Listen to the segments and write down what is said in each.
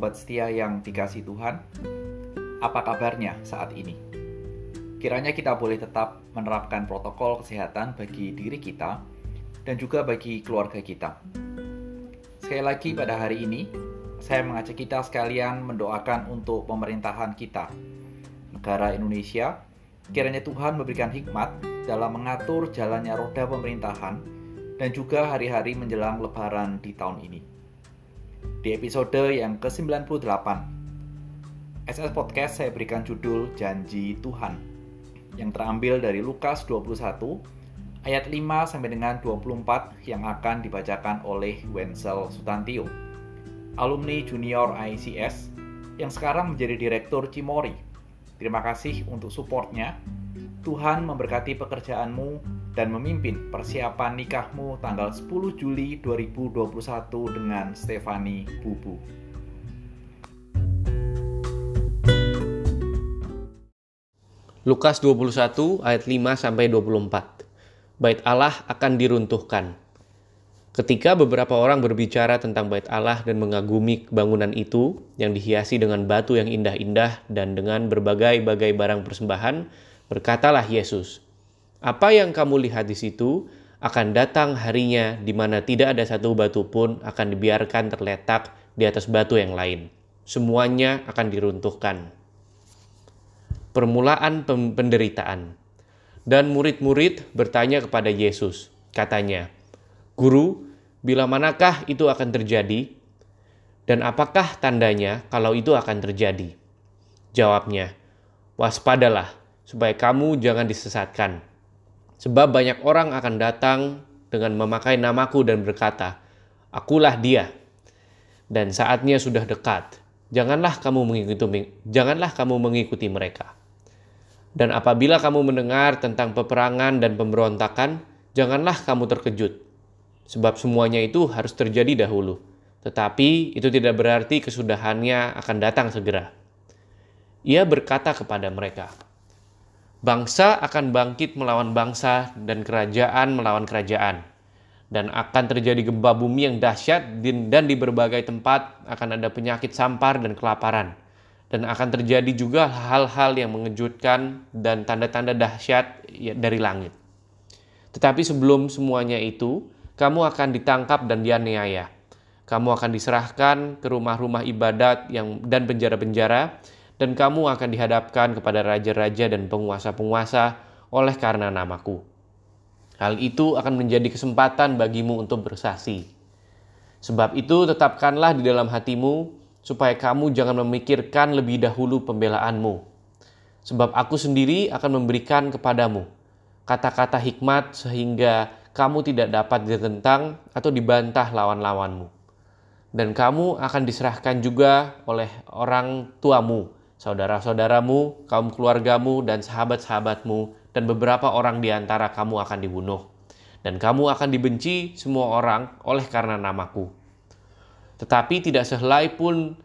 sobat setia yang dikasih Tuhan. Apa kabarnya saat ini? Kiranya kita boleh tetap menerapkan protokol kesehatan bagi diri kita dan juga bagi keluarga kita. Sekali lagi pada hari ini, saya mengajak kita sekalian mendoakan untuk pemerintahan kita, negara Indonesia. Kiranya Tuhan memberikan hikmat dalam mengatur jalannya roda pemerintahan dan juga hari-hari menjelang lebaran di tahun ini. Di episode yang ke-98, SS Podcast saya berikan judul Janji Tuhan yang terambil dari Lukas 21 ayat 5 sampai dengan 24 yang akan dibacakan oleh Wenzel Sutantio, alumni junior ICS yang sekarang menjadi direktur Cimori. Terima kasih untuk supportnya. Tuhan memberkati pekerjaanmu dan memimpin persiapan nikahmu tanggal 10 Juli 2021 dengan Stefani Bubu. Lukas 21 ayat 5 sampai 24. Bait Allah akan diruntuhkan. Ketika beberapa orang berbicara tentang bait Allah dan mengagumi bangunan itu yang dihiasi dengan batu yang indah-indah dan dengan berbagai-bagai barang persembahan, berkatalah Yesus, apa yang kamu lihat di situ akan datang harinya di mana tidak ada satu batu pun akan dibiarkan terletak di atas batu yang lain. Semuanya akan diruntuhkan. Permulaan penderitaan. Dan murid-murid bertanya kepada Yesus. Katanya, Guru, bila manakah itu akan terjadi? Dan apakah tandanya kalau itu akan terjadi? Jawabnya, waspadalah supaya kamu jangan disesatkan Sebab banyak orang akan datang dengan memakai namaku dan berkata, Akulah dia. Dan saatnya sudah dekat. Janganlah kamu mengikuti janganlah kamu mengikuti mereka. Dan apabila kamu mendengar tentang peperangan dan pemberontakan, janganlah kamu terkejut. Sebab semuanya itu harus terjadi dahulu. Tetapi itu tidak berarti kesudahannya akan datang segera. Ia berkata kepada mereka, Bangsa akan bangkit melawan bangsa dan kerajaan melawan kerajaan. Dan akan terjadi gempa bumi yang dahsyat dan di berbagai tempat akan ada penyakit sampar dan kelaparan. Dan akan terjadi juga hal-hal yang mengejutkan dan tanda-tanda dahsyat ya, dari langit. Tetapi sebelum semuanya itu, kamu akan ditangkap dan dianiaya. Kamu akan diserahkan ke rumah-rumah ibadat yang dan penjara-penjara dan kamu akan dihadapkan kepada raja-raja dan penguasa-penguasa oleh karena namaku. Hal itu akan menjadi kesempatan bagimu untuk bersaksi. Sebab itu tetapkanlah di dalam hatimu supaya kamu jangan memikirkan lebih dahulu pembelaanmu. Sebab aku sendiri akan memberikan kepadamu kata-kata hikmat sehingga kamu tidak dapat ditentang atau dibantah lawan-lawanmu. Dan kamu akan diserahkan juga oleh orang tuamu saudara-saudaramu, kaum keluargamu, dan sahabat-sahabatmu, dan beberapa orang di antara kamu akan dibunuh. Dan kamu akan dibenci semua orang oleh karena namaku. Tetapi tidak sehelai pun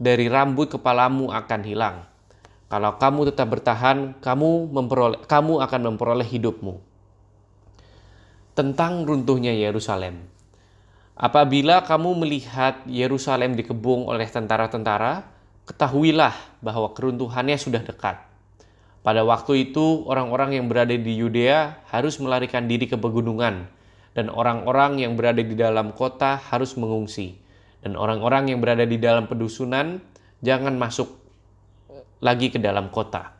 dari rambut kepalamu akan hilang. Kalau kamu tetap bertahan, kamu memperoleh, kamu akan memperoleh hidupmu. Tentang runtuhnya Yerusalem. Apabila kamu melihat Yerusalem dikebung oleh tentara-tentara, ketahuilah bahwa keruntuhannya sudah dekat. Pada waktu itu, orang-orang yang berada di Yudea harus melarikan diri ke pegunungan, dan orang-orang yang berada di dalam kota harus mengungsi, dan orang-orang yang berada di dalam pedusunan jangan masuk lagi ke dalam kota.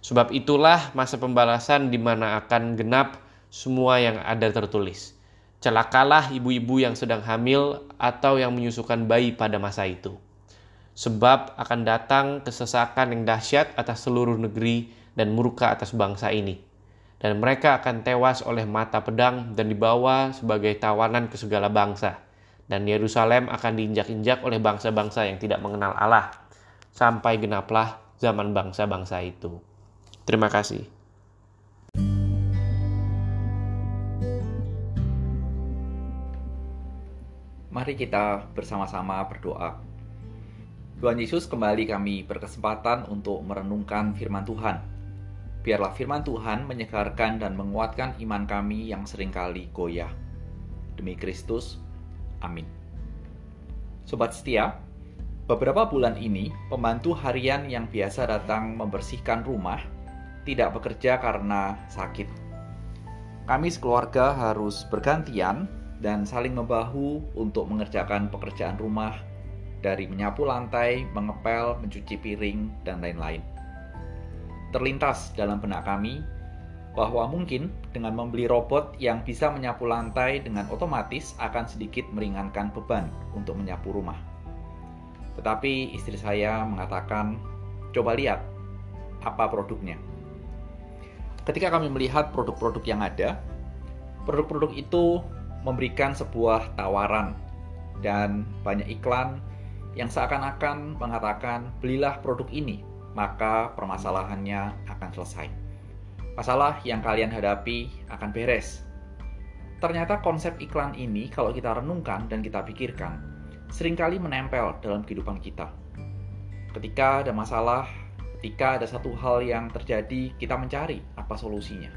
Sebab itulah masa pembalasan di mana akan genap semua yang ada tertulis. Celakalah ibu-ibu yang sedang hamil atau yang menyusukan bayi pada masa itu sebab akan datang kesesakan yang dahsyat atas seluruh negeri dan murka atas bangsa ini. Dan mereka akan tewas oleh mata pedang dan dibawa sebagai tawanan ke segala bangsa. Dan Yerusalem akan diinjak-injak oleh bangsa-bangsa yang tidak mengenal Allah, sampai genaplah zaman bangsa-bangsa itu. Terima kasih. Mari kita bersama-sama berdoa. Tuhan Yesus kembali kami berkesempatan untuk merenungkan firman Tuhan. Biarlah firman Tuhan menyegarkan dan menguatkan iman kami yang sering kali goyah. Demi Kristus, amin. Sobat setia, Beberapa bulan ini, pembantu harian yang biasa datang membersihkan rumah tidak bekerja karena sakit. Kami sekeluarga harus bergantian dan saling membahu untuk mengerjakan pekerjaan rumah dari menyapu lantai, mengepel, mencuci piring, dan lain-lain. Terlintas dalam benak kami bahwa mungkin dengan membeli robot yang bisa menyapu lantai dengan otomatis akan sedikit meringankan beban untuk menyapu rumah. Tetapi istri saya mengatakan, "Coba lihat apa produknya." Ketika kami melihat produk-produk yang ada, produk-produk itu memberikan sebuah tawaran dan banyak iklan yang seakan-akan mengatakan, "Belilah produk ini, maka permasalahannya akan selesai." Masalah yang kalian hadapi akan beres. Ternyata konsep iklan ini kalau kita renungkan dan kita pikirkan, sering kali menempel dalam kehidupan kita. Ketika ada masalah, ketika ada satu hal yang terjadi, kita mencari apa solusinya.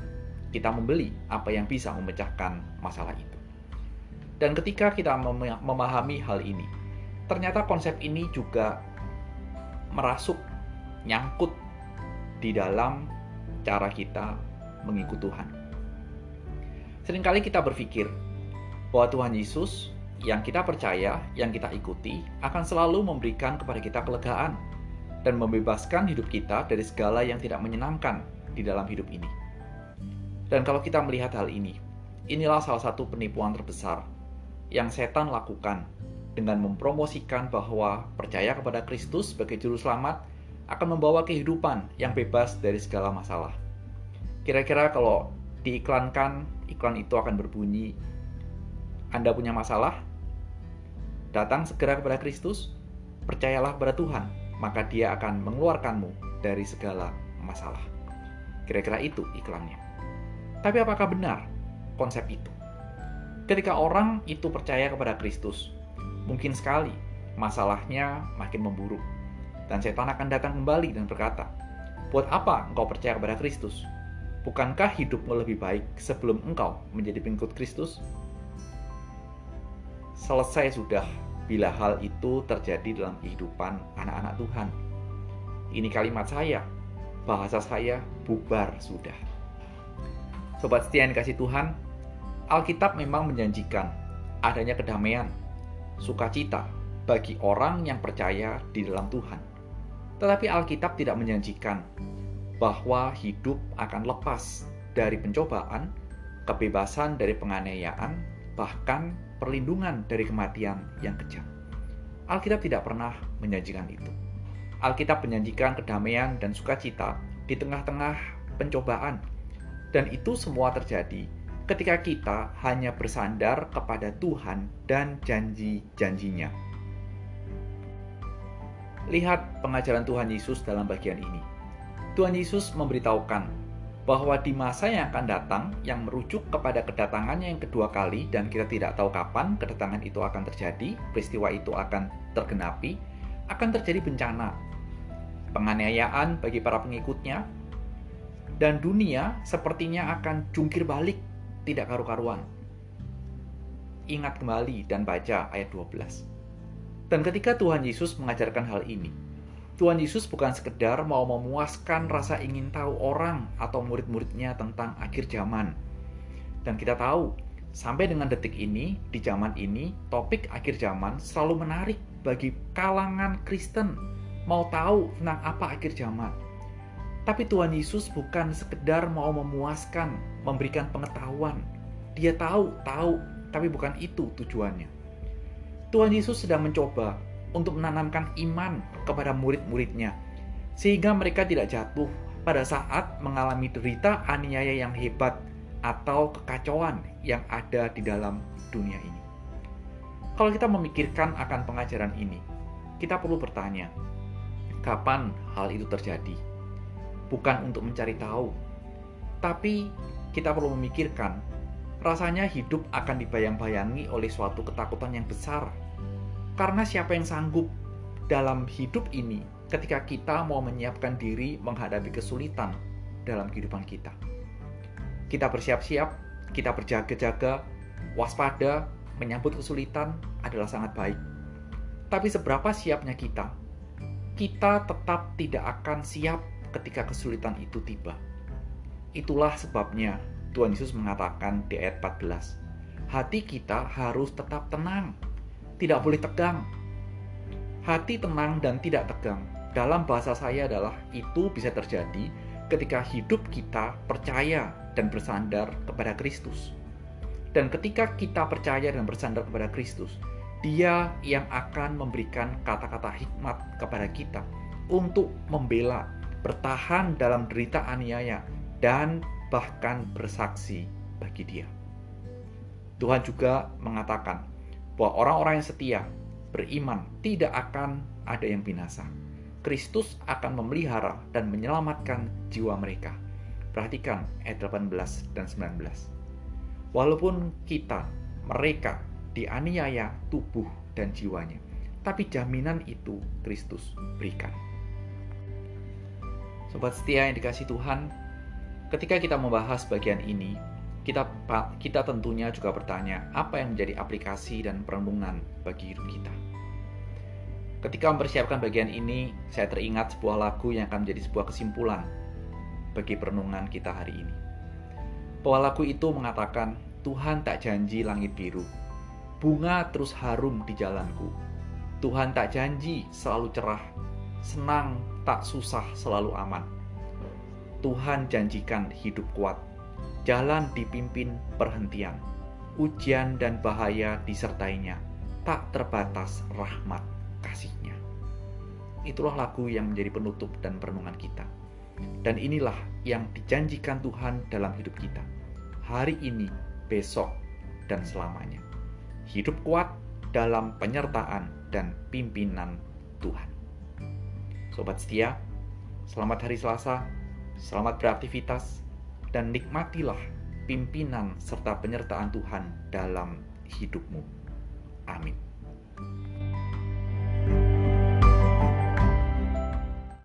Kita membeli apa yang bisa memecahkan masalah itu. Dan ketika kita memahami hal ini, ternyata konsep ini juga merasuk, nyangkut di dalam cara kita mengikut Tuhan. Seringkali kita berpikir bahwa Tuhan Yesus yang kita percaya, yang kita ikuti, akan selalu memberikan kepada kita kelegaan dan membebaskan hidup kita dari segala yang tidak menyenangkan di dalam hidup ini. Dan kalau kita melihat hal ini, inilah salah satu penipuan terbesar yang setan lakukan dengan mempromosikan bahwa percaya kepada Kristus sebagai juru selamat akan membawa kehidupan yang bebas dari segala masalah. Kira-kira kalau diiklankan, iklan itu akan berbunyi, Anda punya masalah? Datang segera kepada Kristus, percayalah kepada Tuhan, maka Dia akan mengeluarkanmu dari segala masalah. Kira-kira itu iklannya. Tapi apakah benar konsep itu? Ketika orang itu percaya kepada Kristus, mungkin sekali masalahnya makin memburuk. Dan setan akan datang kembali dan berkata, Buat apa engkau percaya kepada Kristus? Bukankah hidupmu lebih baik sebelum engkau menjadi pengikut Kristus? selesai sudah bila hal itu terjadi dalam kehidupan anak-anak Tuhan. Ini kalimat saya, bahasa saya bubar sudah. Sobat setia yang kasih Tuhan, Alkitab memang menjanjikan adanya kedamaian, sukacita bagi orang yang percaya di dalam Tuhan. Tetapi Alkitab tidak menjanjikan bahwa hidup akan lepas dari pencobaan, kebebasan dari penganiayaan, bahkan perlindungan dari kematian yang kejam. Alkitab tidak pernah menjanjikan itu. Alkitab menjanjikan kedamaian dan sukacita di tengah-tengah pencobaan. Dan itu semua terjadi ketika kita hanya bersandar kepada Tuhan dan janji-janjinya. Lihat pengajaran Tuhan Yesus dalam bagian ini. Tuhan Yesus memberitahukan bahwa di masa yang akan datang yang merujuk kepada kedatangannya yang kedua kali dan kita tidak tahu kapan kedatangan itu akan terjadi, peristiwa itu akan tergenapi, akan terjadi bencana, penganiayaan bagi para pengikutnya, dan dunia sepertinya akan jungkir balik, tidak karu-karuan. Ingat kembali dan baca ayat 12. Dan ketika Tuhan Yesus mengajarkan hal ini, Tuhan Yesus bukan sekedar mau memuaskan rasa ingin tahu orang atau murid-muridnya tentang akhir zaman. Dan kita tahu, sampai dengan detik ini, di zaman ini, topik akhir zaman selalu menarik bagi kalangan Kristen mau tahu tentang apa akhir zaman. Tapi Tuhan Yesus bukan sekedar mau memuaskan, memberikan pengetahuan. Dia tahu, tahu, tapi bukan itu tujuannya. Tuhan Yesus sedang mencoba untuk menanamkan iman kepada murid-muridnya, sehingga mereka tidak jatuh pada saat mengalami derita aniaya yang hebat atau kekacauan yang ada di dalam dunia ini. Kalau kita memikirkan akan pengajaran ini, kita perlu bertanya, kapan hal itu terjadi? Bukan untuk mencari tahu, tapi kita perlu memikirkan rasanya hidup akan dibayang-bayangi oleh suatu ketakutan yang besar karena siapa yang sanggup dalam hidup ini ketika kita mau menyiapkan diri menghadapi kesulitan dalam kehidupan kita. Kita bersiap-siap, kita berjaga-jaga, waspada, menyambut kesulitan adalah sangat baik. Tapi seberapa siapnya kita, kita tetap tidak akan siap ketika kesulitan itu tiba. Itulah sebabnya Tuhan Yesus mengatakan di ayat 14, hati kita harus tetap tenang, tidak boleh tegang. Hati tenang dan tidak tegang. Dalam bahasa saya adalah itu bisa terjadi ketika hidup kita percaya dan bersandar kepada Kristus. Dan ketika kita percaya dan bersandar kepada Kristus, Dia yang akan memberikan kata-kata hikmat kepada kita untuk membela, bertahan dalam derita aniaya, dan bahkan bersaksi bagi Dia. Tuhan juga mengatakan bahwa orang-orang yang setia, beriman, tidak akan ada yang binasa. Kristus akan memelihara dan menyelamatkan jiwa mereka. Perhatikan ayat 18 dan 19. Walaupun kita, mereka, dianiaya tubuh dan jiwanya, tapi jaminan itu Kristus berikan. Sobat setia yang dikasih Tuhan, ketika kita membahas bagian ini, kita kita tentunya juga bertanya apa yang menjadi aplikasi dan perenungan bagi hidup kita. Ketika mempersiapkan bagian ini, saya teringat sebuah lagu yang akan menjadi sebuah kesimpulan bagi perenungan kita hari ini. Bahwa lagu itu mengatakan, Tuhan tak janji langit biru, bunga terus harum di jalanku. Tuhan tak janji selalu cerah, senang tak susah selalu aman. Tuhan janjikan hidup kuat, jalan dipimpin perhentian, ujian dan bahaya disertainya, tak terbatas rahmat kasihnya. Itulah lagu yang menjadi penutup dan perenungan kita. Dan inilah yang dijanjikan Tuhan dalam hidup kita. Hari ini, besok, dan selamanya. Hidup kuat dalam penyertaan dan pimpinan Tuhan. Sobat setia, selamat hari Selasa, selamat beraktivitas, dan nikmatilah pimpinan serta penyertaan Tuhan dalam hidupmu. Amin.